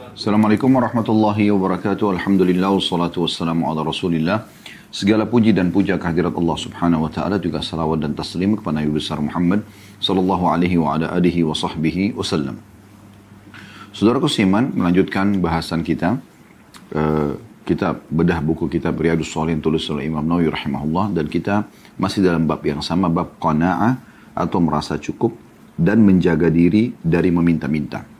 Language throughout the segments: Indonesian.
Assalamualaikum warahmatullahi wabarakatuh. Alhamdulillah wassalatu wassalamu ala Rasulillah. Segala puji dan puja kehadirat Allah Subhanahu wa taala juga salawat dan taslim kepada Nabi besar Muhammad sallallahu alaihi wa ala alihi wa sahbihi wasallam. Saudaraku Siman melanjutkan bahasan kita uh, kitab bedah buku kitab Riyadus Shalihin tulis oleh Imam Nawawi rahimahullah dan kita masih dalam bab yang sama bab qanaah atau merasa cukup dan menjaga diri dari meminta-minta.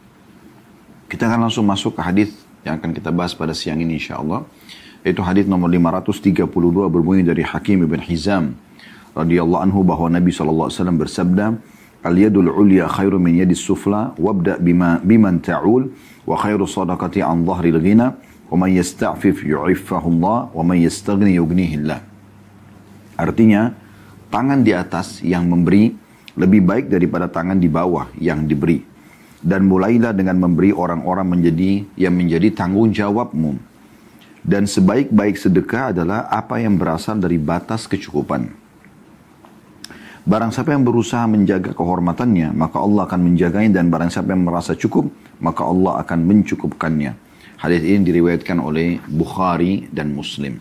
Kita akan langsung masuk ke hadis yang akan kita bahas pada siang ini insya Allah. Itu hadis nomor 532 berbunyi dari Hakim ibn Hizam radhiyallahu anhu bahwa Nabi SAW bersabda, Al-yadul ulya khairu min yadis sufla wabda bima biman ta'ul wa khairu sadaqati an dhahril ghina wa man yasta'fif yu'iffahu wa man. Artinya, tangan di atas yang memberi lebih baik daripada tangan di bawah yang diberi dan mulailah dengan memberi orang-orang menjadi yang menjadi tanggung jawabmu. Dan sebaik-baik sedekah adalah apa yang berasal dari batas kecukupan. Barang siapa yang berusaha menjaga kehormatannya, maka Allah akan menjaganya dan barang siapa yang merasa cukup, maka Allah akan mencukupkannya. Hadis ini diriwayatkan oleh Bukhari dan Muslim.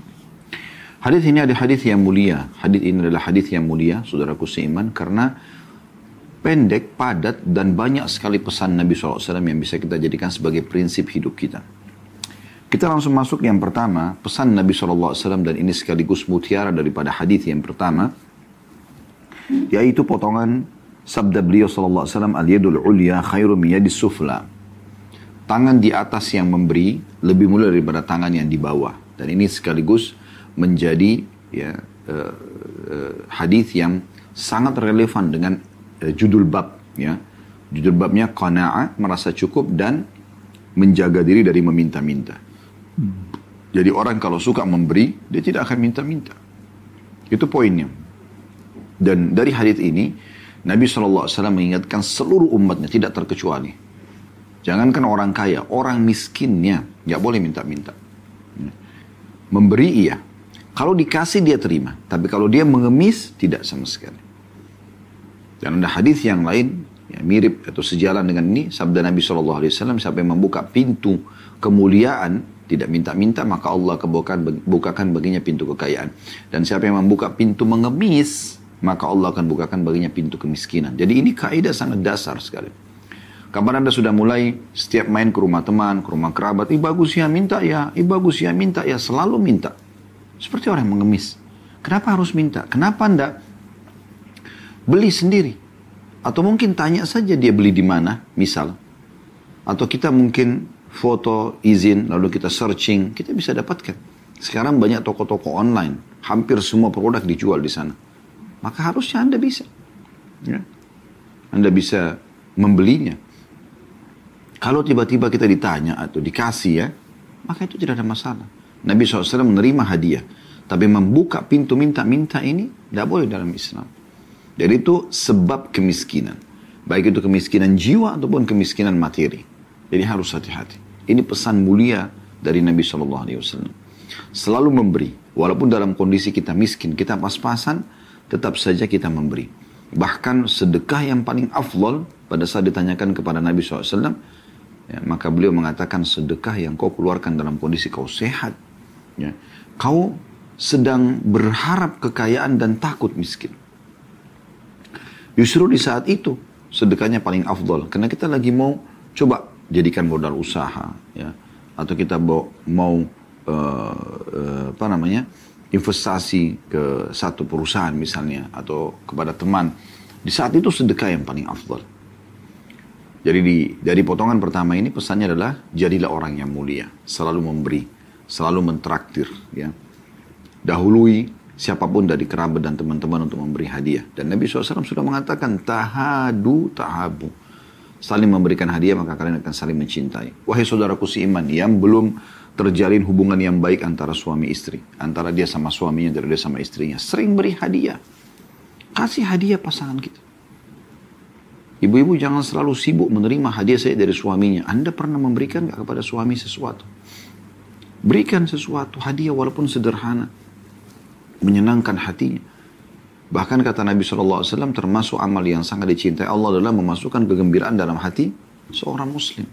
Hadis ini adalah hadis yang mulia. Hadis ini adalah hadis yang mulia, saudaraku seiman, karena pendek, padat, dan banyak sekali pesan Nabi SAW yang bisa kita jadikan sebagai prinsip hidup kita. Kita langsung masuk yang pertama, pesan Nabi SAW dan ini sekaligus mutiara daripada hadis yang pertama, yaitu potongan sabda beliau SAW, Al-yadul ulya khairu miyadis sufla. Tangan di atas yang memberi lebih mulia daripada tangan yang di bawah. Dan ini sekaligus menjadi ya, uh, uh, hadis yang sangat relevan dengan uh, judul bab ya. Judul babnya qanaah, merasa cukup dan menjaga diri dari meminta-minta. Hmm. Jadi orang kalau suka memberi, dia tidak akan minta-minta. Itu poinnya. Dan dari hadis ini, Nabi SAW mengingatkan seluruh umatnya tidak terkecuali. Jangankan orang kaya, orang miskinnya nggak boleh minta-minta. Memberi iya. Kalau dikasih dia terima. Tapi kalau dia mengemis, tidak sama sekali. Dan ada hadis yang lain yang mirip atau sejalan dengan ini. Sabda Nabi Shallallahu Alaihi Wasallam yang membuka pintu kemuliaan tidak minta-minta maka Allah kebukakan bukakan baginya pintu kekayaan. Dan siapa yang membuka pintu mengemis maka Allah akan bukakan baginya pintu kemiskinan. Jadi ini kaidah sangat dasar sekali. Kapan anda sudah mulai setiap main ke rumah teman ke rumah kerabat ih bagus ya minta ya ih bagus ya minta ya selalu minta. Seperti orang yang mengemis. Kenapa harus minta? Kenapa anda beli sendiri. Atau mungkin tanya saja dia beli di mana, misal. Atau kita mungkin foto izin, lalu kita searching, kita bisa dapatkan. Sekarang banyak toko-toko online, hampir semua produk dijual di sana. Maka harusnya Anda bisa. Ya. Anda bisa membelinya. Kalau tiba-tiba kita ditanya atau dikasih ya, maka itu tidak ada masalah. Nabi SAW menerima hadiah. Tapi membuka pintu minta-minta ini, tidak boleh dalam Islam. Dan itu sebab kemiskinan. Baik itu kemiskinan jiwa ataupun kemiskinan materi. Jadi harus hati-hati. Ini pesan mulia dari Nabi Shallallahu Alaihi Wasallam. Selalu memberi, walaupun dalam kondisi kita miskin, kita pas-pasan, tetap saja kita memberi. Bahkan sedekah yang paling afdol pada saat ditanyakan kepada Nabi SAW, ya, maka beliau mengatakan sedekah yang kau keluarkan dalam kondisi kau sehat. Ya, kau sedang berharap kekayaan dan takut miskin. Justru di saat itu sedekahnya paling afdol. Karena kita lagi mau coba jadikan modal usaha. ya Atau kita mau, mau uh, uh, apa namanya investasi ke satu perusahaan misalnya. Atau kepada teman. Di saat itu sedekah yang paling afdol. Jadi di, dari potongan pertama ini pesannya adalah jadilah orang yang mulia. Selalu memberi. Selalu mentraktir. Ya. Dahului siapa pun dari kerabat dan teman-teman untuk memberi hadiah. Dan Nabi SAW sudah mengatakan, tahadu tahabu. Saling memberikan hadiah maka kalian akan saling mencintai. Wahai saudaraku si iman yang belum terjalin hubungan yang baik antara suami istri. Antara dia sama suaminya, dari dia sama istrinya. Sering beri hadiah. Kasih hadiah pasangan kita. Ibu-ibu jangan selalu sibuk menerima hadiah saya dari suaminya. Anda pernah memberikan gak kepada suami sesuatu? Berikan sesuatu, hadiah walaupun sederhana menyenangkan hatinya. Bahkan kata Nabi SAW termasuk amal yang sangat dicintai Allah adalah memasukkan kegembiraan dalam hati seorang muslim.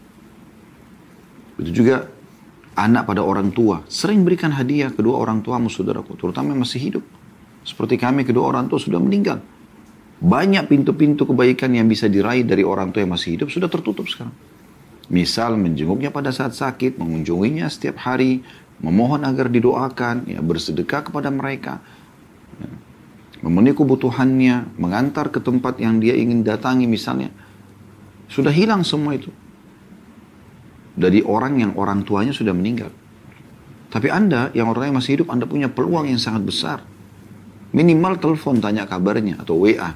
Begitu juga anak pada orang tua. Sering berikan hadiah kedua orang tuamu saudaraku, terutama yang masih hidup. Seperti kami kedua orang tua sudah meninggal. Banyak pintu-pintu kebaikan yang bisa diraih dari orang tua yang masih hidup sudah tertutup sekarang. Misal menjenguknya pada saat sakit, mengunjunginya setiap hari, memohon agar didoakan, ya, bersedekah kepada mereka, ya, memenuhi kebutuhannya, mengantar ke tempat yang dia ingin datangi misalnya. Sudah hilang semua itu. Dari orang yang orang tuanya sudah meninggal. Tapi Anda yang orang yang masih hidup, Anda punya peluang yang sangat besar. Minimal telepon tanya kabarnya atau WA.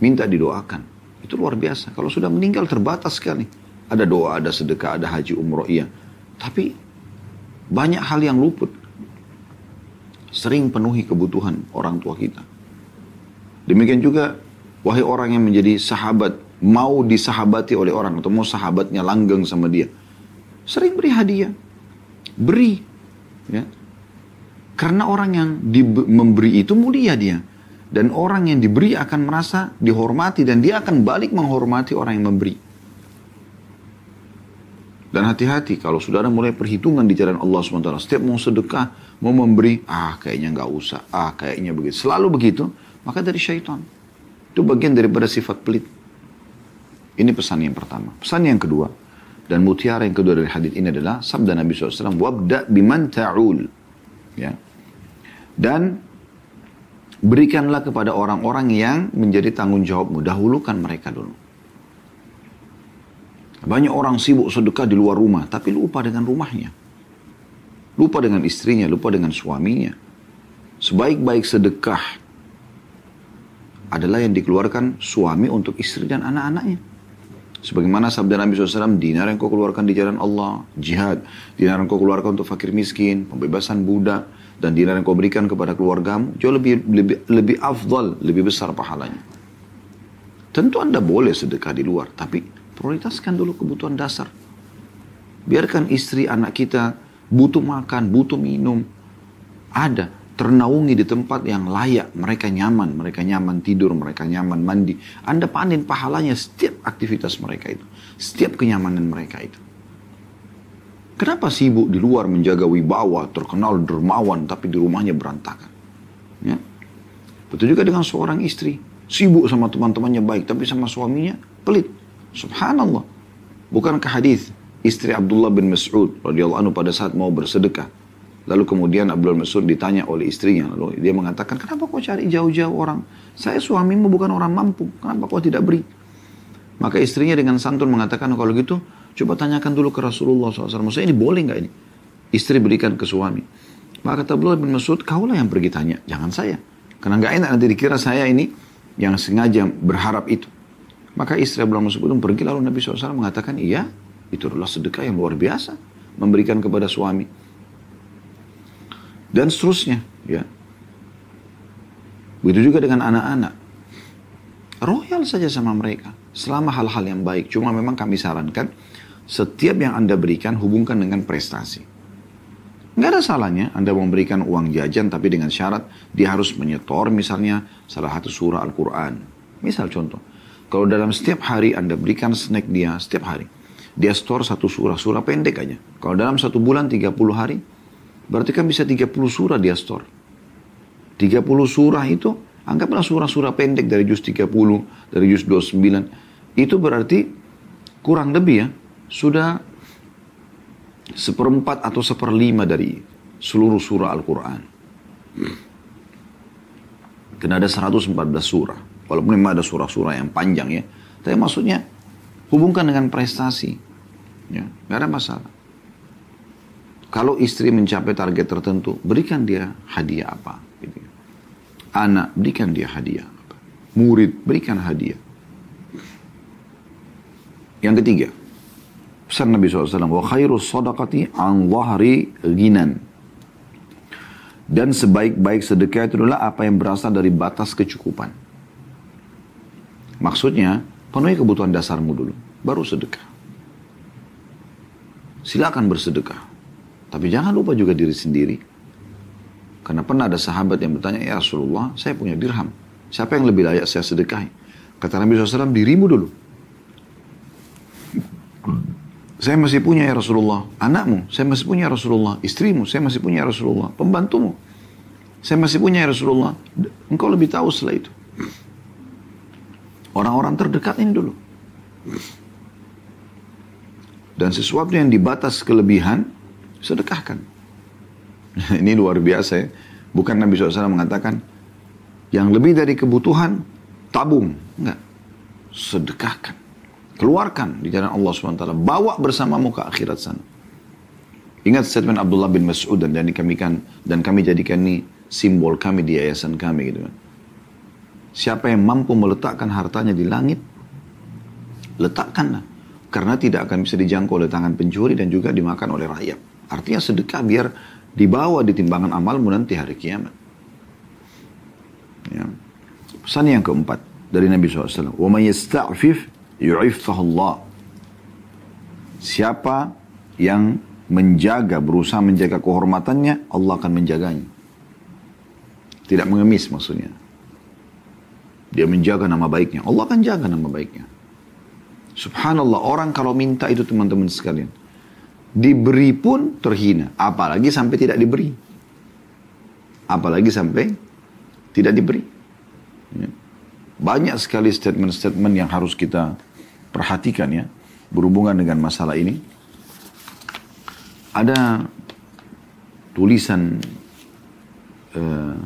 Minta didoakan. Itu luar biasa. Kalau sudah meninggal terbatas sekali. Ada doa, ada sedekah, ada haji umroh, iya. Tapi banyak hal yang luput. Sering penuhi kebutuhan orang tua kita. Demikian juga, wahai orang yang menjadi sahabat, mau disahabati oleh orang, atau mau sahabatnya langgeng sama dia. Sering beri hadiah. Beri. Ya. Karena orang yang memberi itu mulia dia. Dan orang yang diberi akan merasa dihormati dan dia akan balik menghormati orang yang memberi. Dan hati-hati kalau saudara mulai perhitungan di jalan Allah SWT. Setiap mau sedekah, mau memberi, ah kayaknya nggak usah, ah kayaknya begitu. Selalu begitu, maka dari syaitan. Itu bagian daripada sifat pelit. Ini pesan yang pertama. Pesan yang kedua, dan mutiara yang kedua dari hadis ini adalah sabda Nabi SAW, wabda biman ta'ul. Ya. Dan berikanlah kepada orang-orang yang menjadi tanggung jawabmu. Dahulukan mereka dulu. Banyak orang sibuk sedekah di luar rumah, tapi lupa dengan rumahnya. Lupa dengan istrinya, lupa dengan suaminya. Sebaik-baik sedekah adalah yang dikeluarkan suami untuk istri dan anak-anaknya. Sebagaimana sabda Nabi SAW, dinar yang kau keluarkan di jalan Allah, jihad. Dinar yang kau keluarkan untuk fakir miskin, pembebasan budak, dan dinar yang kau berikan kepada keluargamu, jauh lebih, lebih, lebih afdal, lebih besar pahalanya. Tentu Anda boleh sedekah di luar, tapi prioritaskan dulu kebutuhan dasar. Biarkan istri anak kita butuh makan, butuh minum. Ada ternaungi di tempat yang layak, mereka nyaman, mereka nyaman tidur, mereka nyaman mandi. Anda panen pahalanya setiap aktivitas mereka itu, setiap kenyamanan mereka itu. Kenapa sibuk di luar menjaga wibawa, terkenal dermawan, tapi di rumahnya berantakan? Ya. Betul juga dengan seorang istri, sibuk sama teman-temannya baik, tapi sama suaminya pelit. Subhanallah. Bukankah hadis istri Abdullah bin Mas'ud radhiyallahu anhu pada saat mau bersedekah, Lalu kemudian Abdul Mas'ud ditanya oleh istrinya. Lalu dia mengatakan, kenapa kau cari jauh-jauh orang? Saya suamimu bukan orang mampu. Kenapa kau tidak beri? Maka istrinya dengan santun mengatakan, kalau gitu coba tanyakan dulu ke Rasulullah SAW. Maksudnya ini boleh nggak ini? Istri berikan ke suami. Maka kata Abdullah bin Mas'ud, kaulah yang pergi tanya. Jangan saya. Karena nggak enak nanti dikira saya ini yang sengaja berharap itu. Maka istri Abdullah Mas'ud pun pergi lalu Nabi SAW mengatakan, iya itu adalah sedekah yang luar biasa. Memberikan kepada suami. Dan seterusnya ya. Begitu juga dengan anak-anak. Royal saja sama mereka selama hal-hal yang baik. Cuma memang kami sarankan setiap yang anda berikan hubungkan dengan prestasi. Nggak ada salahnya anda memberikan uang jajan tapi dengan syarat dia harus menyetor misalnya salah satu surah Al-Quran. Misal contoh kalau dalam setiap hari anda berikan snack dia setiap hari dia store satu surah surah pendek aja kalau dalam satu bulan 30 hari Berarti kan bisa 30 surah dia store. 30 surah itu, anggaplah surah-surah pendek dari juz 30, dari juz 29. Itu berarti kurang lebih ya, sudah seperempat atau seperlima dari seluruh surah Al-Quran. Karena ada 114 surah. Walaupun memang ada surah-surah yang panjang ya. Tapi maksudnya hubungkan dengan prestasi. Ya, gak ada masalah. Kalau istri mencapai target tertentu, berikan dia hadiah apa. Gitu. Anak, berikan dia hadiah. Apa. Murid, berikan hadiah. Yang ketiga, pesan Nabi SAW, wa khairu sadaqati an zahri ghinan. Dan sebaik-baik sedekah itu adalah apa yang berasal dari batas kecukupan. Maksudnya, penuhi kebutuhan dasarmu dulu, baru sedekah. Silakan bersedekah. Tapi jangan lupa juga diri sendiri. Karena pernah ada sahabat yang bertanya, Ya Rasulullah, saya punya dirham. Siapa yang lebih layak saya sedekahi? Kata Nabi SAW, dirimu dulu. saya masih punya ya Rasulullah. Anakmu, saya masih punya ya Rasulullah. Istrimu, saya masih punya ya Rasulullah. Pembantumu, saya masih punya ya Rasulullah. Engkau lebih tahu setelah itu. Orang-orang terdekat ini dulu. Dan sesuatu yang dibatas kelebihan, sedekahkan. ini luar biasa ya. Bukan Nabi SAW mengatakan, yang lebih dari kebutuhan, tabung. Enggak. Sedekahkan. Keluarkan di jalan Allah SWT. Bawa bersamamu ke akhirat sana. Ingat statement Abdullah bin Mas'ud dan, kami kan dan kami jadikan ini simbol kami di yayasan kami gitu kan. Siapa yang mampu meletakkan hartanya di langit, letakkanlah. Karena tidak akan bisa dijangkau oleh tangan pencuri dan juga dimakan oleh rakyat. Artinya sedekah biar dibawa di timbangan amalmu nanti hari kiamat. Ya. Pesan yang keempat dari Nabi SAW. وَمَنْ يَسْتَعْفِفْ yu'iffahullah. Siapa yang menjaga, berusaha menjaga kehormatannya, Allah akan menjaganya. Tidak mengemis maksudnya. Dia menjaga nama baiknya. Allah akan jaga nama baiknya. Subhanallah, orang kalau minta itu teman-teman sekalian. Diberi pun terhina. Apalagi sampai tidak diberi. Apalagi sampai tidak diberi. Ya. Banyak sekali statement-statement yang harus kita perhatikan ya, berhubungan dengan masalah ini. Ada tulisan uh,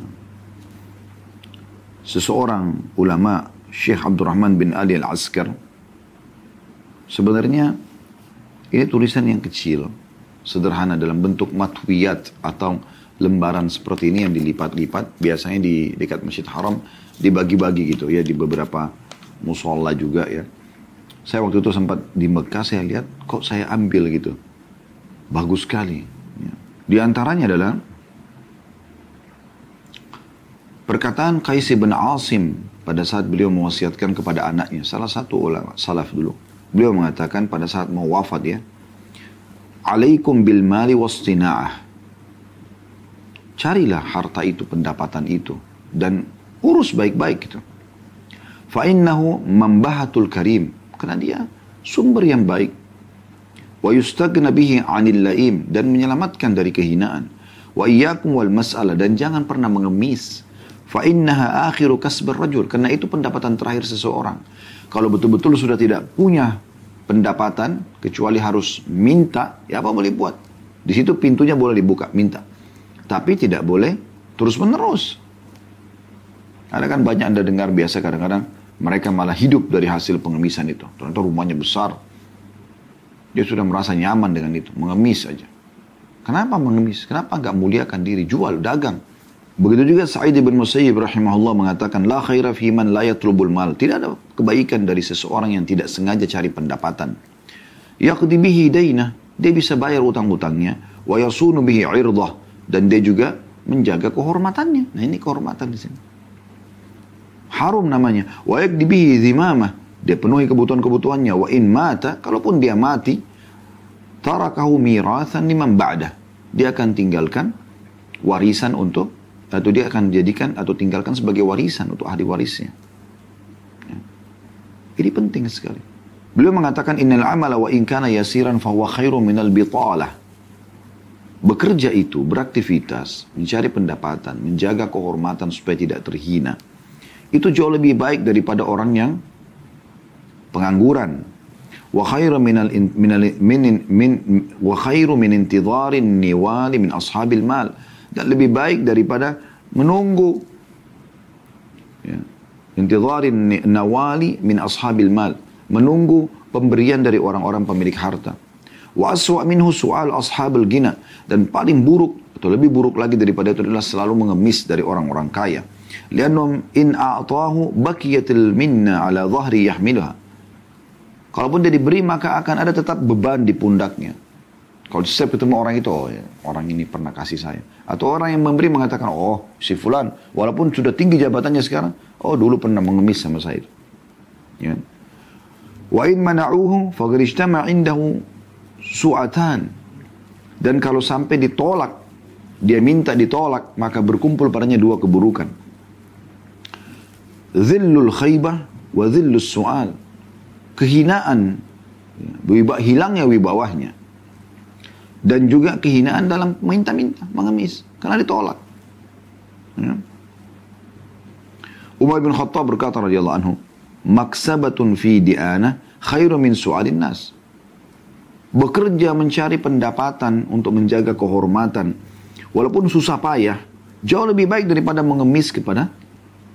seseorang ulama Syekh Abdurrahman bin Ali Al-Askar. Sebenarnya ini tulisan yang kecil, sederhana dalam bentuk matwiyat atau lembaran seperti ini yang dilipat-lipat. Biasanya di dekat Masjid Haram dibagi-bagi gitu ya di beberapa musola juga ya. Saya waktu itu sempat di Mekah, saya lihat kok saya ambil gitu. Bagus sekali. Ya. Di antaranya adalah perkataan Qais bin Asim pada saat beliau mewasiatkan kepada anaknya. Salah satu ulama salaf dulu. Beliau mengatakan pada saat mau wafat ya. Alaikum bil mali wastina'ah. Carilah harta itu, pendapatan itu. Dan urus baik-baik gitu. Fa'innahu membahatul karim karena dia sumber yang baik. Wa yustagna bihi 'anil laim dan menyelamatkan dari kehinaan. Wa iyyakum wal mas'alah dan jangan pernah mengemis. Fa innaha akhiru kasbar rajul karena itu pendapatan terakhir seseorang. Kalau betul-betul sudah tidak punya pendapatan kecuali harus minta, ya apa boleh buat. Di situ pintunya boleh dibuka, minta. Tapi tidak boleh terus-menerus. Ada kan banyak Anda dengar biasa kadang-kadang mereka malah hidup dari hasil pengemisan itu. Ternyata rumahnya besar. Dia sudah merasa nyaman dengan itu. Mengemis saja. Kenapa mengemis? Kenapa nggak muliakan diri? Jual, dagang. Begitu juga Sa'id bin Musayyib rahimahullah mengatakan, La khaira fi man la yatlubul mal. Tidak ada kebaikan dari seseorang yang tidak sengaja cari pendapatan. Yaqdi bihi dainah. Dia bisa bayar utang-utangnya. Wa yasunu bihi irdah. Dan dia juga menjaga kehormatannya. Nah ini kehormatan di sini. Harum namanya. Wa yakdibihi zimamah. Dia penuhi kebutuhan-kebutuhannya. Wa in mata, kalaupun dia mati, tarakahu mirathan liman ba'dah. Dia akan tinggalkan warisan untuk, atau dia akan jadikan atau tinggalkan sebagai warisan untuk ahli warisnya. Ya. Ini penting sekali. Beliau mengatakan innal amala wa in kana yasiran huwa khairu minal bitalah. Bekerja itu, beraktivitas, mencari pendapatan, menjaga kehormatan supaya tidak terhina itu jauh lebih baik daripada orang yang pengangguran. Wa khairu minal min min wa khairu niwali min ashabil mal dan lebih baik daripada menunggu ya. intidharin nawali min ashabil mal menunggu pemberian dari orang-orang pemilik harta. Wa aswa minhu su'al gina dan paling buruk atau lebih buruk lagi daripada itu adalah selalu mengemis dari orang-orang kaya. Liannum in a'tahu bakiyatil minna ala zahri yahmiluha. Kalaupun dia diberi maka akan ada tetap beban di pundaknya. Kalau setiap ketemu orang itu, oh ya, orang ini pernah kasih saya. Atau orang yang memberi mengatakan, oh si fulan, walaupun sudah tinggi jabatannya sekarang, oh dulu pernah mengemis sama saya itu. Ya. Wa in mana'uhu fagrishtama indahu su'atan. Dan kalau sampai ditolak, dia minta ditolak, maka berkumpul padanya dua keburukan. Zillul khaybah wa zillus su'al. Kehinaan hilangnya wibawahnya. Dan juga kehinaan dalam minta-minta, mengemis. Karena ditolak. Ya. Umar bin Khattab berkata radhiyallahu anhu, "Maksabatun fi di'ana khairu min su'alin nas." Bekerja mencari pendapatan untuk menjaga kehormatan walaupun susah payah jauh lebih baik daripada mengemis kepada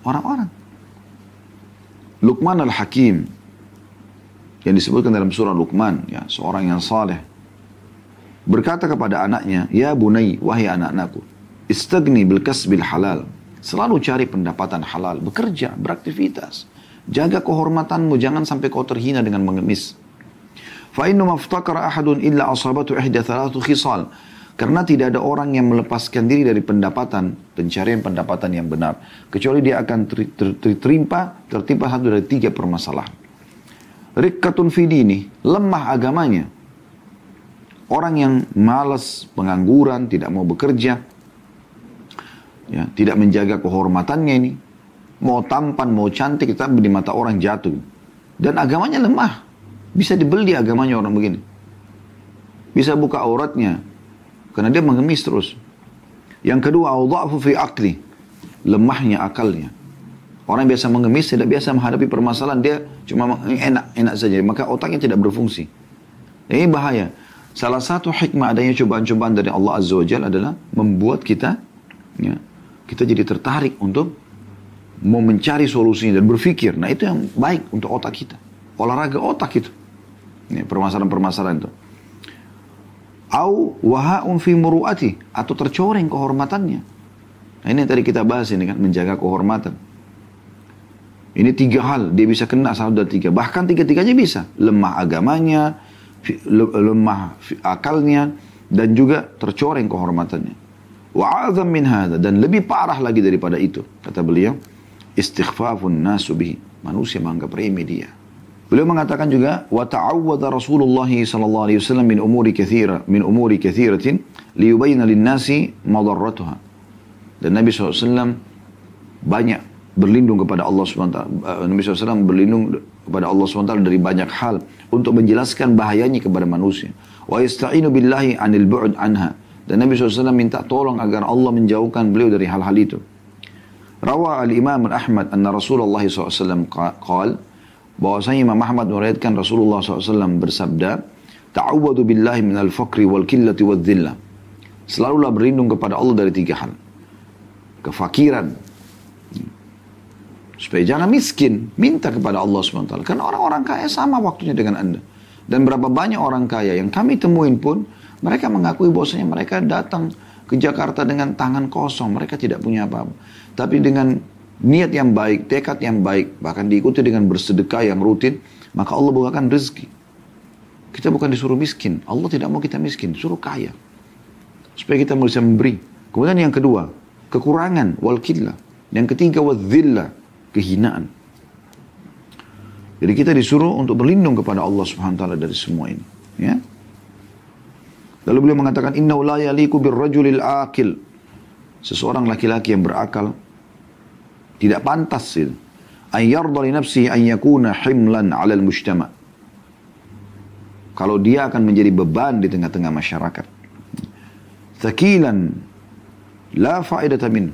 orang-orang. Luqman al-Hakim yang disebutkan dalam surah Luqman, ya, seorang yang saleh berkata kepada anaknya, "Ya bunai, wahai anak-anakku, istagni bil halal." Selalu cari pendapatan halal, bekerja, beraktivitas. Jaga kehormatanmu, jangan sampai kau terhina dengan mengemis. Fa innu maftakara ahadun illa asabatu ihda thalatu khisal. Karena tidak ada orang yang melepaskan diri dari pendapatan, pencarian pendapatan yang benar. Kecuali dia akan ter, ter, tertimpa, tertimpa satu dari tiga permasalahan. Rikkatun fidini, lemah agamanya. Orang yang malas, pengangguran, tidak mau bekerja, ya, tidak menjaga kehormatannya ini. Mau tampan, mau cantik, tapi di mata orang jatuh. Dan agamanya lemah. Bisa dibeli agamanya orang begini. Bisa buka auratnya. Karena dia mengemis terus. Yang kedua, awda'fu fi akli. Lemahnya akalnya. Orang biasa mengemis, tidak biasa menghadapi permasalahan. Dia cuma enak-enak saja. Maka otaknya tidak berfungsi. Ini bahaya. Salah satu hikmah adanya cobaan-cobaan dari Allah Azza wa Jal adalah membuat kita ya, kita jadi tertarik untuk mau mencari solusinya dan berpikir. Nah itu yang baik untuk otak kita. Olahraga otak itu. Ini permasalahan-permasalahan itu. Au waha'un fi muru'ati. Atau tercoreng kehormatannya. Nah ini tadi kita bahas ini kan. Menjaga kehormatan. Ini tiga hal. Dia bisa kena satu dan tiga. Bahkan tiga-tiganya bisa. Lemah agamanya. Lemah akalnya. Dan juga tercoreng kehormatannya. Wa'adzam min hadha. Dan lebih parah lagi daripada itu. Kata beliau. Istighfafun nasu bihi. Manusia menganggap remeh dia. Beliau mengatakan juga wa ta'awwadha Rasulullah sallallahu alaihi wasallam min umuri katsira min umuri katsiratin liyubayyana lin-nasi madarratuha. Dan Nabi SAW banyak berlindung kepada Allah SWT. Nabi SAW berlindung kepada Allah SWT dari banyak hal untuk menjelaskan bahayanya kepada manusia. Wa yasta'inu billahi anil bu'd anha. Dan Nabi SAW minta tolong agar Allah menjauhkan beliau dari hal-hal itu. Rawa al-Imam Ahmad anna Rasulullah SAW qal, bahwasanya Imam Ahmad meriwayatkan Rasulullah SAW bersabda, Ta'awwadu billahi minal fakri wal killati wal dhillah. Selalulah berlindung kepada Allah dari tiga hal. Kefakiran. Supaya jangan miskin. Minta kepada Allah SWT. Karena orang-orang kaya sama waktunya dengan anda. Dan berapa banyak orang kaya yang kami temuin pun, mereka mengakui bahwasanya mereka datang ke Jakarta dengan tangan kosong. Mereka tidak punya apa-apa. Tapi dengan niat yang baik, tekad yang baik, bahkan diikuti dengan bersedekah yang rutin, maka Allah bukakan rezeki. Kita bukan disuruh miskin. Allah tidak mau kita miskin, suruh kaya. Supaya kita bisa memberi. Kemudian yang kedua, kekurangan, wal killah. Yang ketiga, wal kehinaan. Jadi kita disuruh untuk berlindung kepada Allah Subhanahu wa taala dari semua ini, ya. Lalu beliau mengatakan inna la yaliku birrajulil akil. Seseorang laki-laki yang berakal tidak pantas itu. An yarda li nafsihi an yakuna himlan 'ala al-mujtama. Kalau dia akan menjadi beban di tengah-tengah masyarakat. Thakilan la faedata min.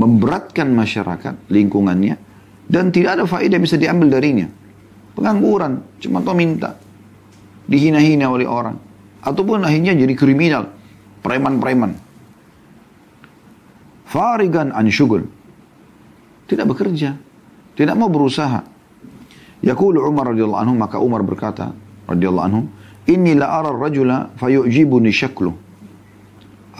Memberatkan masyarakat, lingkungannya dan tidak ada faedah bisa diambil darinya. Pengangguran, cuma tau minta. Dihina-hina oleh orang. Ataupun akhirnya jadi kriminal. Preman-preman. Farigan an syugul tidak bekerja, tidak mau berusaha. Yaqulu Umar radhiyallahu anhu maka Umar berkata radhiyallahu anhu, "Inni la ara rajula fayu'jibuni syaklu."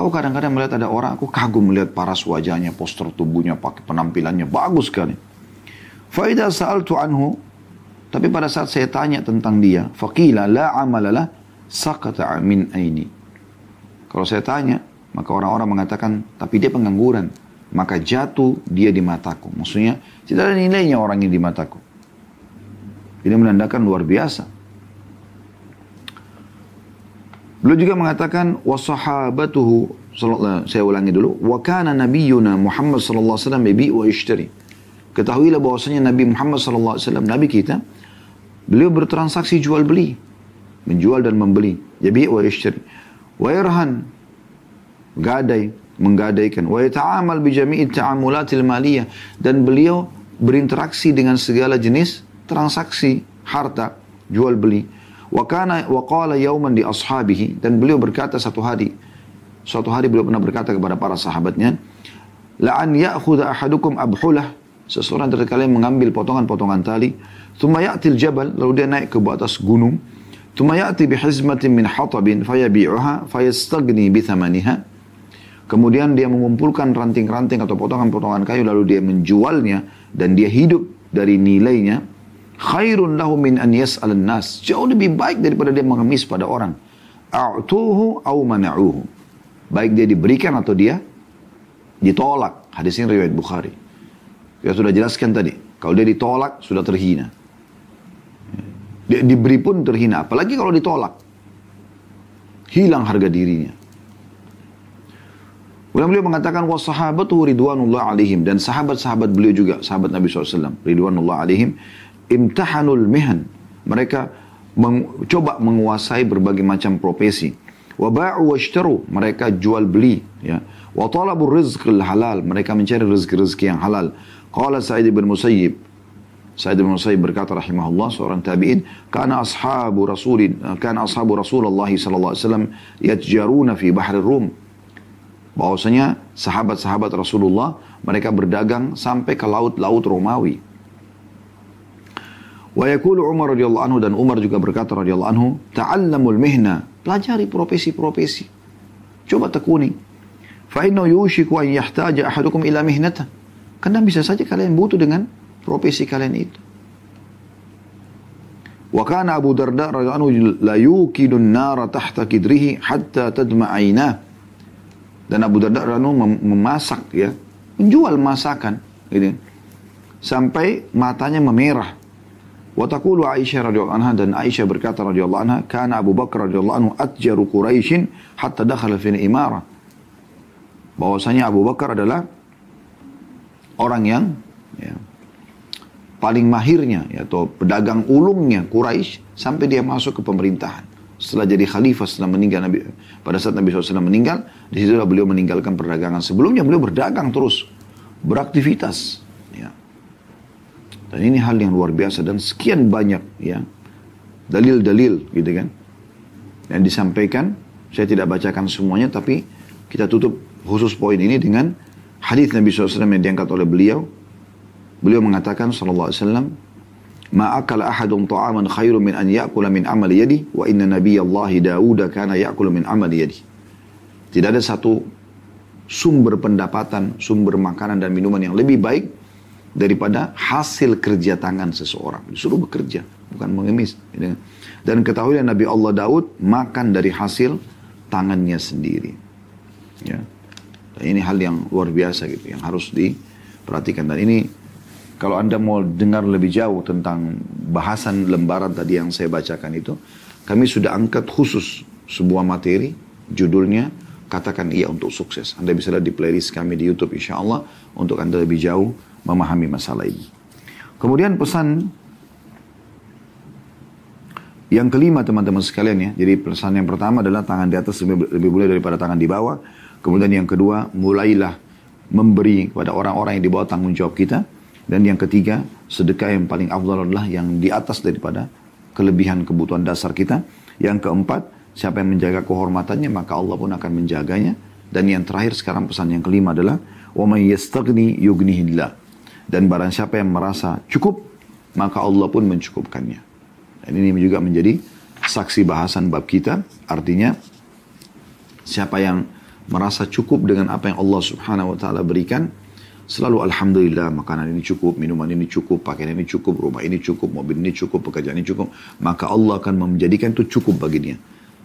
Aku kadang-kadang melihat ada orang, aku kagum melihat paras wajahnya, poster tubuhnya, pakai penampilannya, bagus sekali. Faidah sa'altu anhu, tapi pada saat saya tanya tentang dia, faqila la amalalah sakata min aini. Kalau saya tanya, maka orang-orang mengatakan, tapi dia pengangguran maka jatuh dia di mataku. Maksudnya tidak ada nilainya orang ini di mataku. Ini menandakan luar biasa. Beliau juga mengatakan wasahabatuhu saya ulangi dulu wa kana nabiyyuna Muhammad sallallahu alaihi wasallam wa ishtari. Ketahuilah bahwasanya Nabi Muhammad sallallahu alaihi wasallam nabi kita Beliau bertransaksi jual beli. Menjual dan membeli. Yabi' wa yashtari. Wa yarhan. Gadai. Menggadaikan. Wa yata'amal bi jami'i ta'amulatil maliyah. Dan beliau berinteraksi dengan segala jenis transaksi harta jual beli. Wa kana wa qala yauman di ashabihi. Dan beliau berkata satu hari suatu hari beliau pernah berkata kepada para sahabatnya la an ya'khudha ahadukum abhulah. Seseorang dari kalian mengambil potongan-potongan tali thumma ya'til jabal. Lalu dia naik ke atas gunung thumma ya'ti bihizmatin min hatabin fayabi'uha fayastagni bithamaniha kemudian dia mengumpulkan ranting-ranting atau potongan-potongan kayu lalu dia menjualnya dan dia hidup dari nilainya khairun lahu min an yas'alan nas. Jauh lebih baik daripada dia mengemis pada orang. A'tuhu au mana'uhu. Baik dia diberikan atau dia ditolak. Hadis ini riwayat Bukhari. Kita sudah jelaskan tadi. Kalau dia ditolak, sudah terhina. Dia diberi pun terhina. Apalagi kalau ditolak. Hilang harga dirinya. Kemudian beliau mengatakan wasahabatu ridwanullah alaihim dan sahabat-sahabat beliau juga sahabat Nabi SAW ridwanullah alaihim imtahanul mihan. Mereka mencoba menguasai berbagai macam profesi. Wa ba'u washtaru, mereka jual beli ya. Wa talabu rizqil halal, mereka mencari rezeki-rezeki yang halal. Qala Sa'id bin Musayyib, Sa'id bin Musayyib berkata rahimahullah seorang tabi'in, kana ashabu rasulin, kana ashabu Rasulullah sallallahu alaihi wasallam yatjaruna fi bahri Rum. Bahwasanya sahabat-sahabat Rasulullah mereka berdagang sampai ke laut-laut Romawi. Wa yakulu Umar radhiyallahu anhu dan Umar juga berkata radhiyallahu anhu, ta'allamul mihna, pelajari profesi-profesi. Coba tekuni. Fa inna yushiku an yahtaja ahadukum ila mihnata. Karena bisa saja kalian butuh dengan profesi kalian itu. Wa kana Abu Darda radhiyallahu anhu la yukidun nara tahta kidrihi hatta tadma Dan Abu Darda radhiyallahu anhu memasak ya, menjual masakan gitu. Sampai matanya memerah Watakulu Aisyah radhiyallahu anha dan Aisyah berkata radhiyallahu anha, "Kana Abu Bakar radhiyallahu anhu atjaru Quraisyin hatta dakhala fi imara." Bahwasanya Abu Bakar adalah orang yang ya, paling mahirnya ya, atau pedagang ulungnya Quraisy sampai dia masuk ke pemerintahan. Setelah jadi khalifah setelah meninggal Nabi pada saat Nabi SAW meninggal, di situlah beliau meninggalkan perdagangan. Sebelumnya beliau berdagang terus, beraktivitas. Dan ini hal yang luar biasa dan sekian banyak ya dalil-dalil gitu kan yang disampaikan. Saya tidak bacakan semuanya tapi kita tutup khusus poin ini dengan hadis Nabi SAW yang diangkat oleh beliau. Beliau mengatakan alaihi wasallam, "Ma ahadun ta'aman khairum min an ya'kula min amali yadi wa inna nabiyallahi Dawud kana ya'kulu min amali yadi." Tidak ada satu sumber pendapatan, sumber makanan dan minuman yang lebih baik daripada hasil kerja tangan seseorang. Disuruh bekerja, bukan mengemis. Gitu. Dan ketahui Nabi Allah Daud makan dari hasil tangannya sendiri. Ya. Dan ini hal yang luar biasa gitu, yang harus diperhatikan. Dan ini kalau Anda mau dengar lebih jauh tentang bahasan lembaran tadi yang saya bacakan itu, kami sudah angkat khusus sebuah materi, judulnya Katakan Iya Untuk Sukses. Anda bisa lihat di playlist kami di Youtube insya Allah, untuk Anda lebih jauh memahami masalah ini. Kemudian pesan yang kelima teman-teman sekalian ya. Jadi pesan yang pertama adalah tangan di atas lebih, lebih mulia daripada tangan di bawah. Kemudian yang kedua, mulailah memberi kepada orang-orang yang di bawah tanggung jawab kita. Dan yang ketiga, sedekah yang paling afdal adalah yang di atas daripada kelebihan kebutuhan dasar kita. Yang keempat, siapa yang menjaga kehormatannya, maka Allah pun akan menjaganya. Dan yang terakhir sekarang pesan yang kelima adalah, وَمَنْ يَسْتَغْنِي يُغْنِهِ اللَّهِ dan barang siapa yang merasa cukup, maka Allah pun mencukupkannya. Dan ini juga menjadi saksi bahasan bab kita. Artinya, siapa yang merasa cukup dengan apa yang Allah subhanahu wa ta'ala berikan, selalu Alhamdulillah makanan ini cukup, minuman ini cukup, pakaian ini cukup, rumah ini cukup, mobil ini cukup, pekerjaan ini cukup. Maka Allah akan menjadikan itu cukup baginya.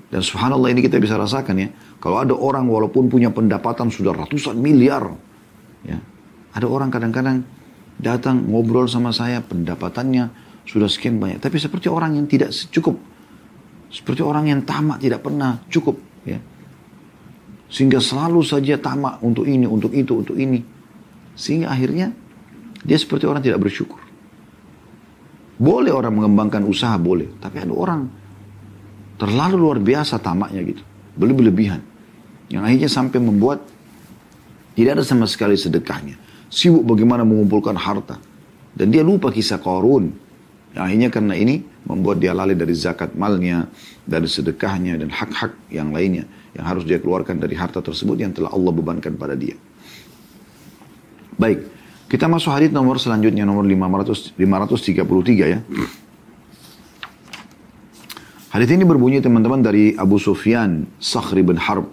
Dan subhanallah ini kita bisa rasakan ya. Kalau ada orang walaupun punya pendapatan sudah ratusan miliar. ya Ada orang kadang-kadang datang ngobrol sama saya, pendapatannya sudah sekian banyak. Tapi seperti orang yang tidak cukup. Seperti orang yang tamak tidak pernah cukup. Ya. Sehingga selalu saja tamak untuk ini, untuk itu, untuk ini. Sehingga akhirnya dia seperti orang tidak bersyukur. Boleh orang mengembangkan usaha, boleh. Tapi ada orang terlalu luar biasa tamaknya gitu. Berlebihan. Yang akhirnya sampai membuat tidak ada sama sekali sedekahnya. Sibuk bagaimana mengumpulkan harta. Dan dia lupa kisah korun. Akhirnya karena ini membuat dia lalai dari zakat malnya, dari sedekahnya, dan hak-hak yang lainnya. Yang harus dia keluarkan dari harta tersebut yang telah Allah bebankan pada dia. Baik, kita masuk hadis nomor selanjutnya nomor 500, 533 ya. Hadis ini berbunyi teman-teman dari Abu Sufyan Sakhri bin Harb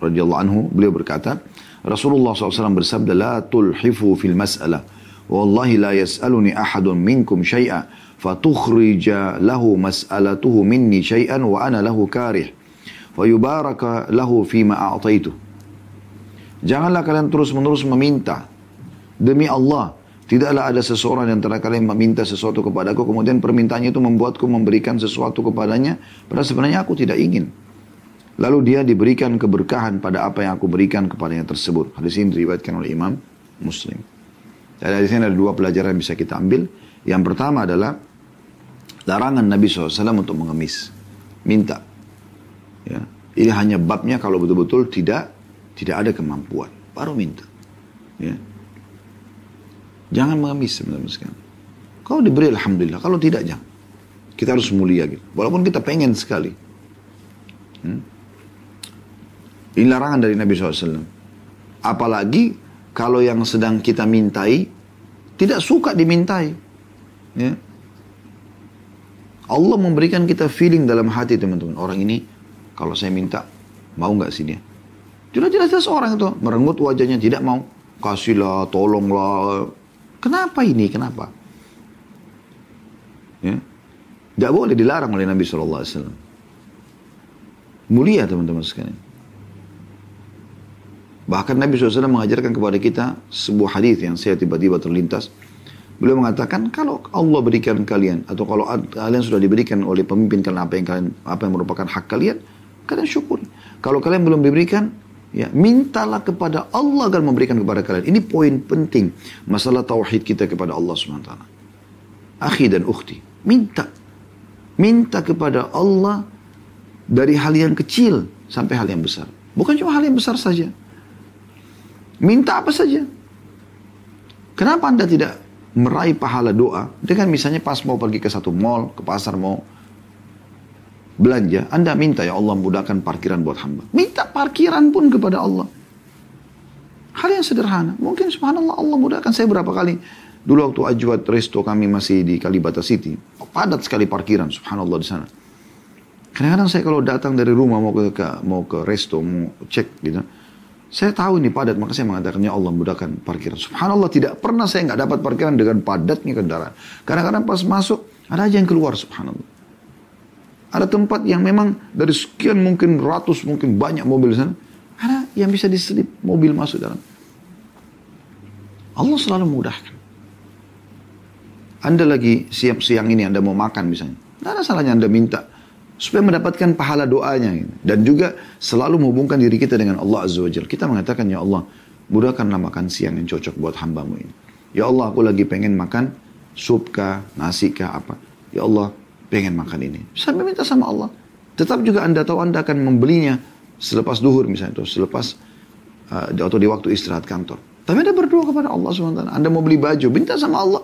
radhiyallahu anhu beliau berkata Rasulullah SAW bersabda tulhifu fil mas'alah wallahi la yas'aluni ahadun minkum syai'a fatukhrija lahu mas'alatuhu minni syai'an wa ana lahu karih fayubaraka lahu fima a'taitu Janganlah kalian terus-menerus meminta Demi Allah, tidaklah ada seseorang yang antara kalian meminta sesuatu kepadaku, kemudian permintaannya itu membuatku memberikan sesuatu kepadanya, padahal sebenarnya aku tidak ingin. Lalu dia diberikan keberkahan pada apa yang aku berikan kepadanya tersebut. Hadis ini diriwayatkan oleh Imam Muslim. Dan di sini ada dua pelajaran yang bisa kita ambil. Yang pertama adalah larangan Nabi SAW untuk mengemis. Minta. Ya. Ini hanya babnya kalau betul-betul tidak tidak ada kemampuan. Baru minta. Ya. Jangan mengemis sebenarnya sekali. Kalau diberi Alhamdulillah, kalau tidak jangan. Kita harus mulia gitu. Walaupun kita pengen sekali. Hmm? Ini larangan dari Nabi SAW. Apalagi kalau yang sedang kita mintai, tidak suka dimintai. Ya. Allah memberikan kita feeling dalam hati teman-teman. Orang ini, kalau saya minta, mau nggak sih dia? Jelas-jelas orang itu merenggut wajahnya, tidak mau. Kasihlah, tolonglah, Kenapa ini? Kenapa? Ya. Gak boleh dilarang oleh Nabi SAW. Mulia teman-teman sekalian. Bahkan Nabi SAW mengajarkan kepada kita sebuah hadis yang saya tiba-tiba terlintas. Beliau mengatakan kalau Allah berikan kalian atau kalau kalian sudah diberikan oleh pemimpin kalian apa yang kalian apa yang merupakan hak kalian, kalian syukur. Kalau kalian belum diberikan, Ya, mintalah kepada Allah agar memberikan kepada kalian. Ini poin penting masalah tauhid kita kepada Allah SWT. Akhi dan ukhti, minta. Minta kepada Allah dari hal yang kecil sampai hal yang besar. Bukan cuma hal yang besar saja. Minta apa saja. Kenapa Anda tidak meraih pahala doa dengan misalnya pas mau pergi ke satu mall, ke pasar mau belanja, Anda minta ya Allah mudahkan parkiran buat hamba. Minta parkiran pun kepada Allah. Hal yang sederhana. Mungkin subhanallah Allah mudahkan. Saya berapa kali dulu waktu Ajwat Resto kami masih di Kalibata City. Padat sekali parkiran subhanallah di sana. Kadang-kadang saya kalau datang dari rumah mau ke, ke mau ke resto mau cek gitu. Saya tahu ini padat maka saya mengatakan ya Allah mudahkan parkiran. Subhanallah tidak pernah saya nggak dapat parkiran dengan padatnya kendaraan. Kadang-kadang pas masuk ada aja yang keluar subhanallah. Ada tempat yang memang dari sekian mungkin ratus, mungkin banyak mobil sana. Ada yang bisa diselip mobil masuk dalam. Allah selalu mudahkan. Anda lagi siap siang ini Anda mau makan misalnya. Tidak ada salahnya Anda minta. Supaya mendapatkan pahala doanya. Dan juga selalu menghubungkan diri kita dengan Allah Azza wa Jal. Kita mengatakan, Ya Allah, mudahkanlah makan siang yang cocok buat hambamu ini. Ya Allah, aku lagi pengen makan sup kah, nasi kah, apa. Ya Allah, pengen makan ini. Sampai minta sama Allah. Tetap juga Anda tahu Anda akan membelinya selepas duhur misalnya, atau selepas uh, atau di waktu istirahat kantor. Tapi Anda berdoa kepada Allah SWT. Anda mau beli baju, minta sama Allah.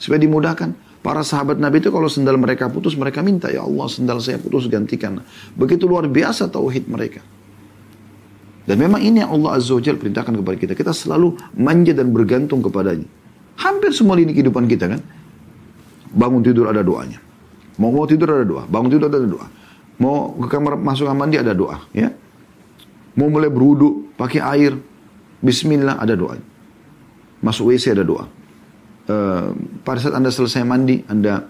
Supaya dimudahkan. Para sahabat Nabi itu kalau sendal mereka putus, mereka minta, Ya Allah sendal saya putus gantikan. Begitu luar biasa tauhid mereka. Dan memang ini yang Allah Azza wa perintahkan kepada kita. Kita selalu manja dan bergantung kepadanya. Hampir semua lini kehidupan kita kan. Bangun tidur ada doanya. Mau mau tidur ada doa, bangun tidur ada doa. Mau ke kamar masuk kamar mandi ada doa, ya. Mau mulai berwudu, pakai air, bismillah ada doa. Masuk WC ada doa. Uh, pada saat Anda selesai mandi, Anda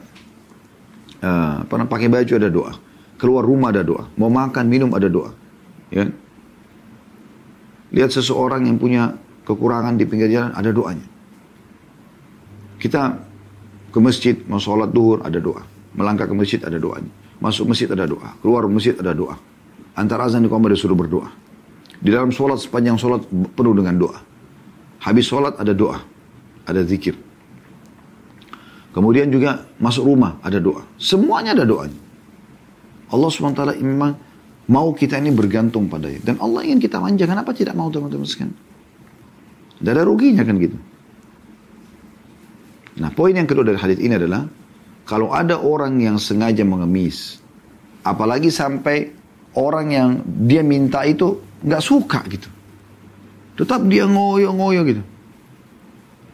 uh, pernah pakai baju ada doa. Keluar rumah ada doa. Mau makan, minum ada doa. Ya. Lihat seseorang yang punya kekurangan di pinggir jalan, ada doanya. Kita ke masjid, mau sholat duhur, ada doa. Melangkah ke masjid ada doanya. Masuk masjid ada doa. Keluar masjid ada doa. Antara azan di kamar disuruh berdoa. Di dalam sholat sepanjang sholat penuh dengan doa. Habis sholat ada doa. Ada zikir. Kemudian juga masuk rumah ada doa. Semuanya ada doanya. Allah SWT memang mau kita ini bergantung padanya. Dan Allah ingin kita manja. Kenapa tidak mau teman-teman sekalian? Tidak ada ruginya kan gitu. Nah poin yang kedua dari hadis ini adalah kalau ada orang yang sengaja mengemis, apalagi sampai orang yang dia minta itu nggak suka gitu, tetap dia ngoyo-ngoyo gitu.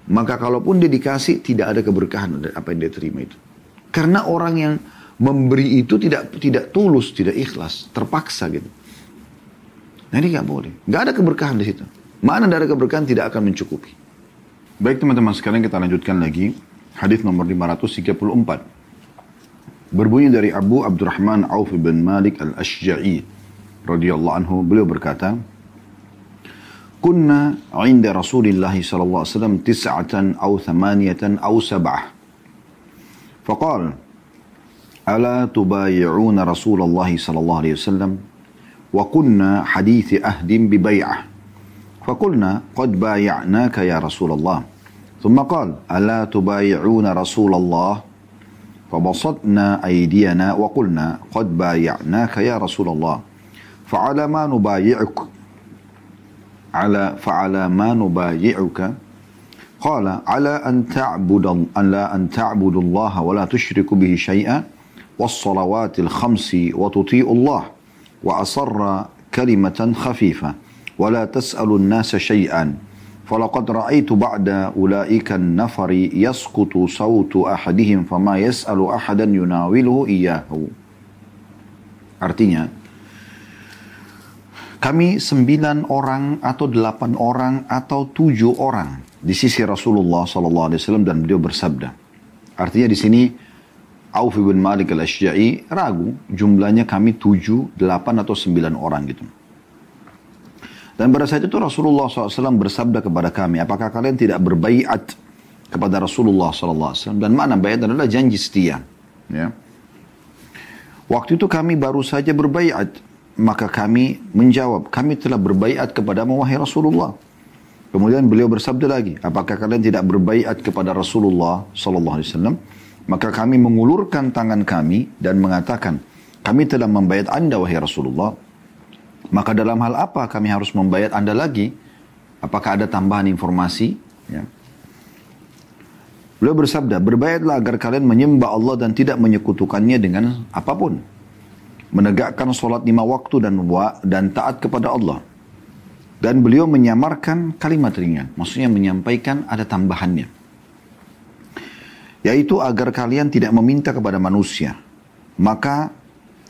Maka kalaupun dia dikasih tidak ada keberkahan apa yang dia terima itu. Karena orang yang memberi itu tidak tidak tulus, tidak ikhlas, terpaksa gitu. Nah ini nggak boleh, nggak ada keberkahan di situ. Mana dari keberkahan tidak akan mencukupi. Baik teman-teman sekarang kita lanjutkan lagi hadis nomor 534. Berbunyi dari Abu Abdurrahman Auf bin Malik al-Ashja'i radhiyallahu anhu beliau berkata Kunna 'inda Rasulillah sallallahu alaihi wasallam tis'atan aw thamaniyatan aw sab'ah. Faqal ألا تبايعون رسول الله صلى الله عليه وسلم؟ وكنا حديث أهد ببيعة. فقلنا قد بايعناك يا رسول الله. ثم قال ألا تبايعون رسول الله؟ فبسطنا أيدينا وقلنا قد بايعناك يا رسول الله. فعلى ما نبايعك على فعلى ما نبايعك. قال على أن تعبد على أن تعبد الله ولا تشرك به شيئا والصلوات الخمس وتطيع الله وأصر كلمة خفيفة ولا تسأل الناس شيئا. فلقد رأيت بعد أولئك النفر يسقط صوت أحدهم فما يسأل أحدا يناوله إياه. Artinya, kami sembilan orang atau delapan orang atau tujuh orang di sisi Rasulullah SAW dan beliau bersabda. Artinya di sini Auf bin Malik al-Ashja'i ragu jumlahnya kami tujuh, delapan atau sembilan orang gitu. Dan pada saat itu Rasulullah SAW bersabda kepada kami, apakah kalian tidak berbaiat kepada Rasulullah SAW? Dan mana bayat adalah janji setia. Ya. Waktu itu kami baru saja berbaiat, maka kami menjawab, kami telah berbaiat kepada wahai Rasulullah. Kemudian beliau bersabda lagi, apakah kalian tidak berbaiat kepada Rasulullah SAW? Maka kami mengulurkan tangan kami dan mengatakan, kami telah membayat anda wahai Rasulullah. Maka dalam hal apa kami harus membayar Anda lagi? Apakah ada tambahan informasi? Ya. Beliau bersabda, berbayatlah agar kalian menyembah Allah dan tidak menyekutukannya dengan apa pun. Menegakkan sholat lima waktu dan dan taat kepada Allah. Dan beliau menyamarkan kalimat ringan. Maksudnya menyampaikan ada tambahannya. Yaitu agar kalian tidak meminta kepada manusia. Maka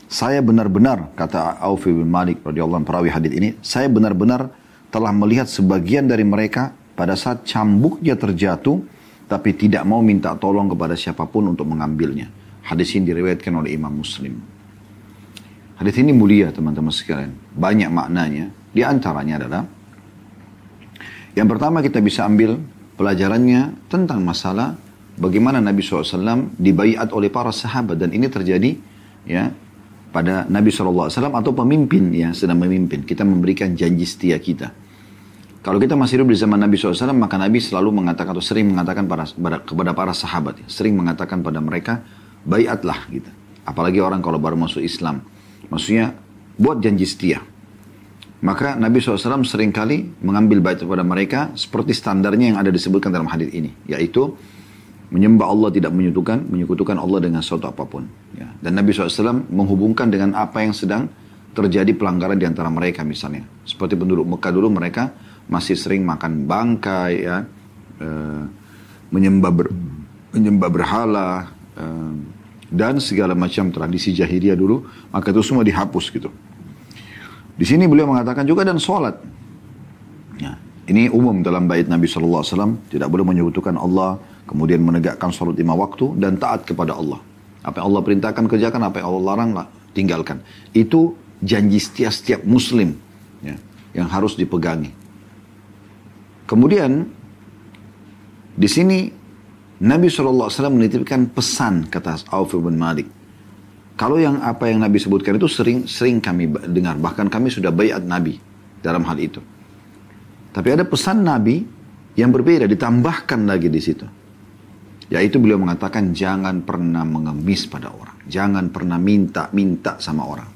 saya benar-benar kata Auf bin Malik radhiyallahu perawi hadis ini, saya benar-benar telah melihat sebagian dari mereka pada saat cambuknya terjatuh tapi tidak mau minta tolong kepada siapa pun untuk mengambilnya. Hadis ini diriwayatkan oleh Imam Muslim. Hadis ini mulia teman-teman sekalian. Banyak maknanya. Di antaranya adalah yang pertama kita bisa ambil pelajarannya tentang masalah bagaimana Nabi SAW dibaiat oleh para sahabat dan ini terjadi ya pada Nabi SAW atau pemimpin yang sedang memimpin. Kita memberikan janji setia kita. Kalau kita masih hidup di zaman Nabi SAW, maka Nabi selalu mengatakan atau sering mengatakan pada, kepada para sahabat, sering mengatakan pada mereka, bayatlah gitu. Apalagi orang kalau baru masuk Islam. Maksudnya, buat janji setia. Maka Nabi SAW sering kali mengambil bayat kepada mereka seperti standarnya yang ada disebutkan dalam hadis ini. Yaitu, menyembah Allah tidak menyekutukan menyekutukan Allah dengan sesuatu apa pun ya. dan Nabi SAW menghubungkan dengan apa yang sedang terjadi pelanggaran di antara mereka misalnya seperti penduduk Mekah dulu mereka masih sering makan bangkai ya e, menyembah ber, menyembah berhala e, dan segala macam tradisi jahiliyah dulu maka itu semua dihapus gitu di sini beliau mengatakan juga dan sholat ya. ini umum dalam bait Nabi SAW tidak boleh menyebutkan Allah Kemudian menegakkan sholat lima waktu dan taat kepada Allah. Apa yang Allah perintahkan kerjakan, apa yang Allah larang tinggalkan. Itu janji setiap setiap muslim ya, yang harus dipegangi. Kemudian di sini Nabi SAW menitipkan pesan kata Auf bin Malik. Kalau yang apa yang Nabi sebutkan itu sering sering kami dengar, bahkan kami sudah bayat Nabi dalam hal itu. Tapi ada pesan Nabi yang berbeda, ditambahkan lagi di situ. Yaitu beliau mengatakan jangan pernah mengemis pada orang. Jangan pernah minta-minta sama orang.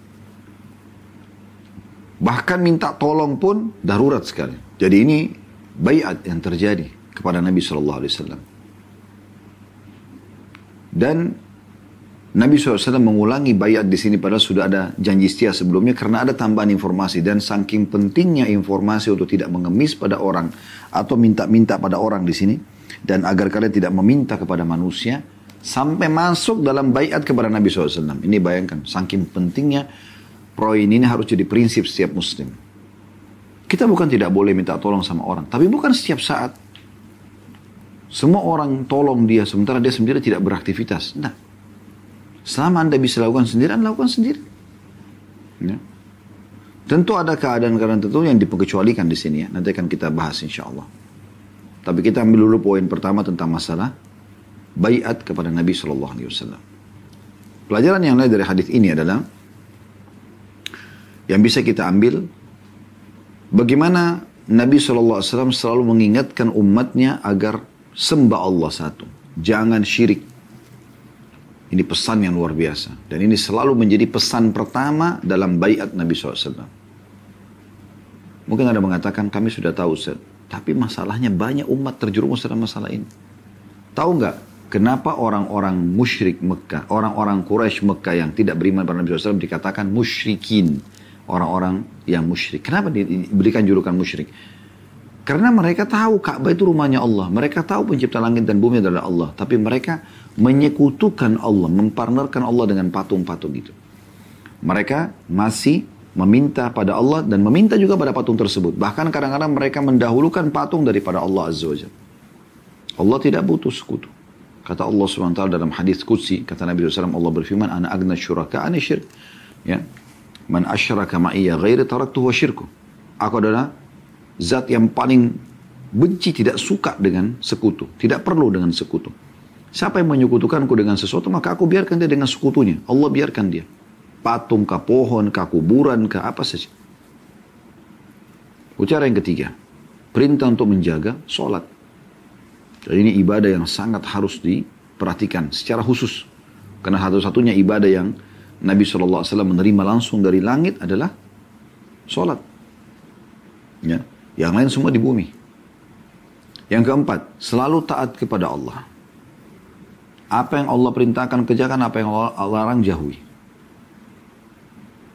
Bahkan minta tolong pun darurat sekali. Jadi ini bayat yang terjadi kepada Nabi Shallallahu Alaihi Wasallam. Dan Nabi SAW mengulangi bayat di sini padahal sudah ada janji setia sebelumnya karena ada tambahan informasi dan saking pentingnya informasi untuk tidak mengemis pada orang atau minta-minta pada orang di sini dan agar kalian tidak meminta kepada manusia sampai masuk dalam bayat kepada Nabi SAW. Ini bayangkan saking pentingnya poin ini harus jadi prinsip setiap muslim. Kita bukan tidak boleh minta tolong sama orang, tapi bukan setiap saat. Semua orang tolong dia sementara dia sendiri tidak beraktivitas. Nah, Selama Anda bisa lakukan sendiri, Anda lakukan sendiri. Ya. Tentu ada keadaan-keadaan tertentu yang dipengecualikan di sini ya. Nanti akan kita bahas insya Allah. Tapi kita ambil dulu poin pertama tentang masalah bayat kepada Nabi Shallallahu Alaihi Wasallam. Pelajaran yang lain dari hadis ini adalah yang bisa kita ambil bagaimana Nabi Shallallahu Alaihi Wasallam selalu mengingatkan umatnya agar sembah Allah satu, jangan syirik, ini pesan yang luar biasa. Dan ini selalu menjadi pesan pertama dalam bayat Nabi SAW. Mungkin ada mengatakan, kami sudah tahu Ustaz. Tapi masalahnya banyak umat terjerumus dalam masalah ini. Tahu nggak kenapa orang-orang musyrik Mekah, orang-orang Quraisy Mekah yang tidak beriman pada Nabi SAW dikatakan musyrikin. Orang-orang yang musyrik. Kenapa diberikan julukan musyrik? Karena mereka tahu Ka'bah itu rumahnya Allah. Mereka tahu pencipta langit dan bumi adalah Allah. Tapi mereka menyekutukan Allah, mempartnerkan Allah dengan patung-patung itu. Mereka masih meminta pada Allah dan meminta juga pada patung tersebut. Bahkan kadang-kadang mereka mendahulukan patung daripada Allah Azza wa Allah tidak butuh sekutu. Kata Allah SWT dalam hadis Qudsi, kata Nabi SAW, Allah berfirman, Ana agna syuraka, ana syirk. Ya. Man asyraka ma'iyya ghairi taraktuhu wa syirku. Aku adalah zat yang paling benci tidak suka dengan sekutu. Tidak perlu dengan sekutu. Siapa yang menyekutukanku dengan sesuatu, maka aku biarkan dia dengan sekutunya. Allah biarkan dia. Patung kah, pohon kah, kuburan kah, apa saja. Ucara yang ketiga. Perintah untuk menjaga sholat. Jadi ini ibadah yang sangat harus diperhatikan secara khusus. Karena satu-satunya ibadah yang Nabi SAW menerima langsung dari langit adalah sholat. Ya. Yang lain semua di bumi. Yang keempat, selalu taat kepada Allah. Apa yang Allah perintahkan kerjakan, apa yang Allah larang jauhi.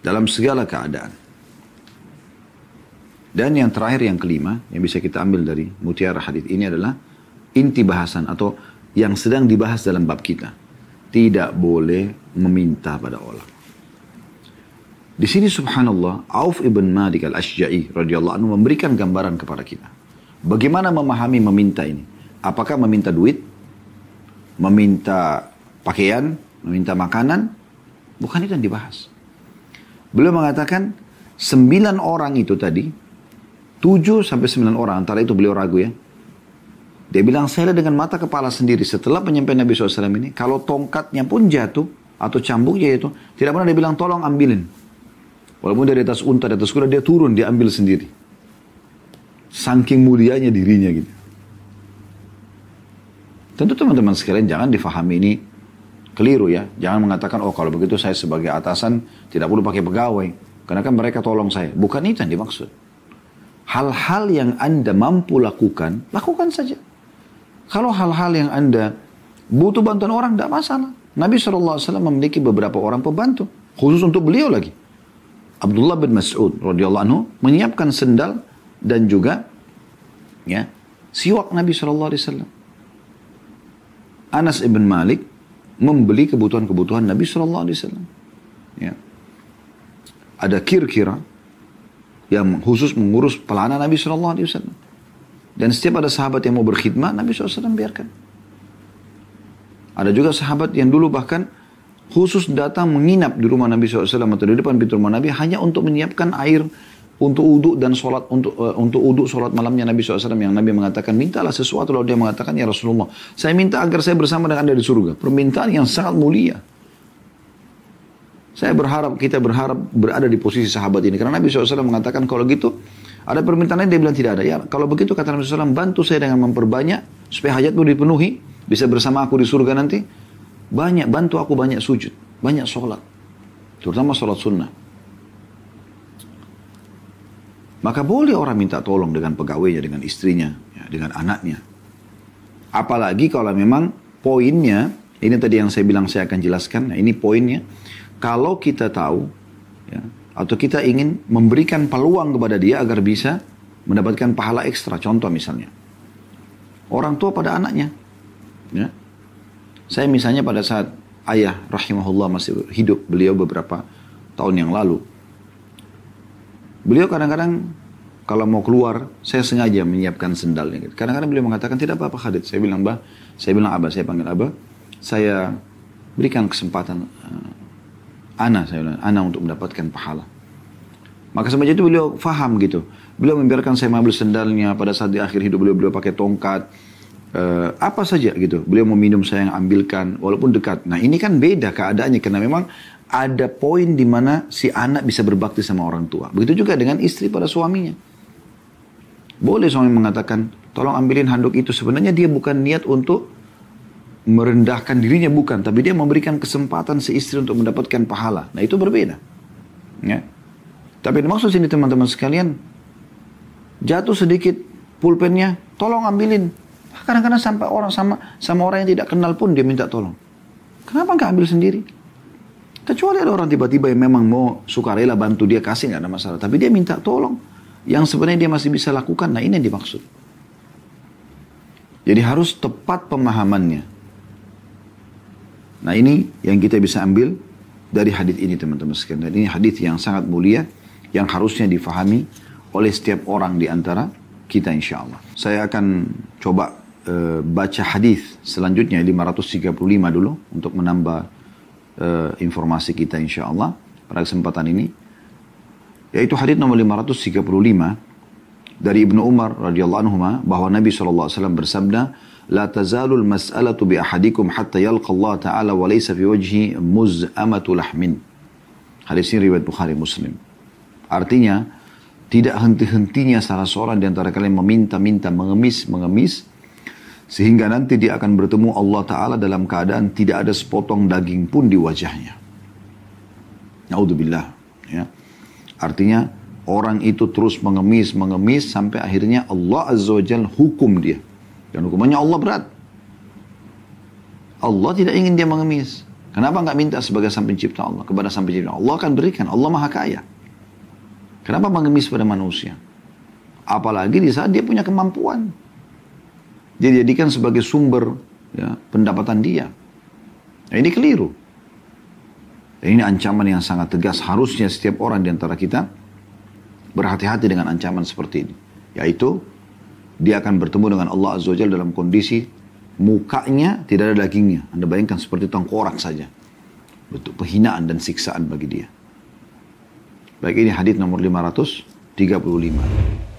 Dalam segala keadaan. Dan yang terakhir, yang kelima, yang bisa kita ambil dari mutiara hadis ini adalah inti bahasan atau yang sedang dibahas dalam bab kita. Tidak boleh meminta pada Allah. Di sini subhanallah, Auf ibn Malik al-Ashja'i radhiyallahu anhu memberikan gambaran kepada kita. Bagaimana memahami meminta ini? Apakah meminta duit? Meminta pakaian? Meminta makanan? Bukan itu yang dibahas. Beliau mengatakan, sembilan orang itu tadi, tujuh sampai sembilan orang, antara itu beliau ragu ya. Dia bilang, saya dengan mata kepala sendiri setelah penyampaian Nabi SAW ini, kalau tongkatnya pun jatuh, atau cambuknya itu, tidak pernah dia bilang, tolong ambilin. Walaupun dari atas unta, di atas kuda, dia turun, dia ambil sendiri. Saking mulianya dirinya gitu. Tentu teman-teman sekalian jangan difahami ini keliru ya. Jangan mengatakan, oh kalau begitu saya sebagai atasan tidak perlu pakai pegawai. Karena kan mereka tolong saya. Bukan itu yang dimaksud. Hal-hal yang Anda mampu lakukan, lakukan saja. Kalau hal-hal yang Anda butuh bantuan orang, tidak masalah. Nabi SAW memiliki beberapa orang pembantu. Khusus untuk beliau lagi. Abdullah bin Mas'ud radhiyallahu anhu menyiapkan sendal dan juga ya siwak Nabi Shallallahu alaihi wasallam. Anas ibn Malik membeli kebutuhan-kebutuhan Nabi Shallallahu alaihi wasallam. Ya. Ada kir-kira yang khusus mengurus pelana Nabi Shallallahu alaihi wasallam. Dan setiap ada sahabat yang mau berkhidmat, Nabi SAW biarkan. Ada juga sahabat yang dulu bahkan khusus datang menginap di rumah Nabi SAW atau di depan pintu rumah Nabi hanya untuk menyiapkan air untuk uduk dan sholat untuk uh, untuk uduk sholat malamnya Nabi SAW yang Nabi mengatakan mintalah sesuatu. Lalu dia mengatakan ya Rasulullah saya minta agar saya bersama dengan anda di surga. Permintaan yang sangat mulia. Saya berharap kita berharap berada di posisi sahabat ini. Karena Nabi SAW mengatakan kalau gitu ada permintaan lain? Dia bilang tidak ada. Ya kalau begitu kata Nabi SAW bantu saya dengan memperbanyak supaya hajatmu dipenuhi. Bisa bersama aku di surga nanti? Banyak, bantu aku banyak sujud, banyak sholat. Terutama sholat sunnah. Maka boleh orang minta tolong dengan pegawainya, dengan istrinya, ya, dengan anaknya. Apalagi kalau memang poinnya, ini tadi yang saya bilang saya akan jelaskan, nah ini poinnya. Kalau kita tahu, ya, atau kita ingin memberikan peluang kepada dia agar bisa mendapatkan pahala ekstra. Contoh misalnya, orang tua pada anaknya. Ya. Saya misalnya pada saat ayah rahimahullah masih hidup, beliau beberapa tahun yang lalu. Beliau kadang-kadang kalau mau keluar, saya sengaja menyiapkan sendalnya. Kadang-kadang beliau mengatakan, tidak apa-apa Khalid. Saya bilang, bah, saya bilang Abah, saya panggil Abah. Saya berikan kesempatan uh, Ana, saya bilang, Ana untuk mendapatkan pahala. Maka semenjak itu beliau faham gitu. Beliau membiarkan saya mengambil sendalnya pada saat di akhir hidup beliau, beliau pakai tongkat. Uh, apa saja gitu. Beliau mau minum saya yang ambilkan, walaupun dekat. Nah ini kan beda keadaannya, karena memang ada poin di mana si anak bisa berbakti sama orang tua. Begitu juga dengan istri pada suaminya. Boleh suami mengatakan, tolong ambilin handuk itu. Sebenarnya dia bukan niat untuk merendahkan dirinya, bukan. Tapi dia memberikan kesempatan si istri untuk mendapatkan pahala. Nah itu berbeda. Ya. Tapi maksud sini teman-teman sekalian, jatuh sedikit pulpennya, tolong ambilin. Kadang-kadang sampai orang sama sama orang yang tidak kenal pun dia minta tolong. Kenapa nggak ambil sendiri? Kecuali ada orang tiba-tiba yang memang mau sukarela bantu dia kasih nggak ada masalah. Tapi dia minta tolong. Yang sebenarnya dia masih bisa lakukan. Nah ini yang dimaksud. Jadi harus tepat pemahamannya. Nah ini yang kita bisa ambil dari hadis ini teman-teman sekalian. Dan ini hadis yang sangat mulia yang harusnya difahami oleh setiap orang di antara kita insya Allah. Saya akan coba uh, baca hadis selanjutnya 535 dulu untuk menambah uh, informasi kita insya Allah pada kesempatan ini. Yaitu hadis nomor 535 dari Ibnu Umar radhiyallahu anhu bahwa Nabi SAW bersabda, لا تزال المسألة بأحدكم حتى يلقى الله تعالى وليس في وجهه مزأمة لحم. Hadis ini riwayat Bukhari Muslim. Artinya, tidak henti-hentinya salah seorang di antara kalian meminta-minta, mengemis-mengemis sehingga nanti dia akan bertemu Allah Ta'ala dalam keadaan tidak ada sepotong daging pun di wajahnya. Naudzubillah. Ya. Artinya orang itu terus mengemis, mengemis sampai akhirnya Allah Azza wa Jal hukum dia. Dan hukumannya Allah berat. Allah tidak ingin dia mengemis. Kenapa nggak minta sebagai sang pencipta Allah kepada sang pencipta Allah akan berikan. Allah maha kaya. Kenapa mengemis pada manusia? Apalagi di saat dia punya kemampuan. Dia dijadikan sebagai sumber ya, pendapatan dia. Nah, ini keliru. Ini ancaman yang sangat tegas. Harusnya setiap orang di antara kita berhati-hati dengan ancaman seperti ini. Yaitu dia akan bertemu dengan Allah Azza wa dalam kondisi mukanya tidak ada dagingnya. Anda bayangkan seperti tengkorak saja. Bentuk penghinaan dan siksaan bagi dia. Baik ini hadis nomor 535.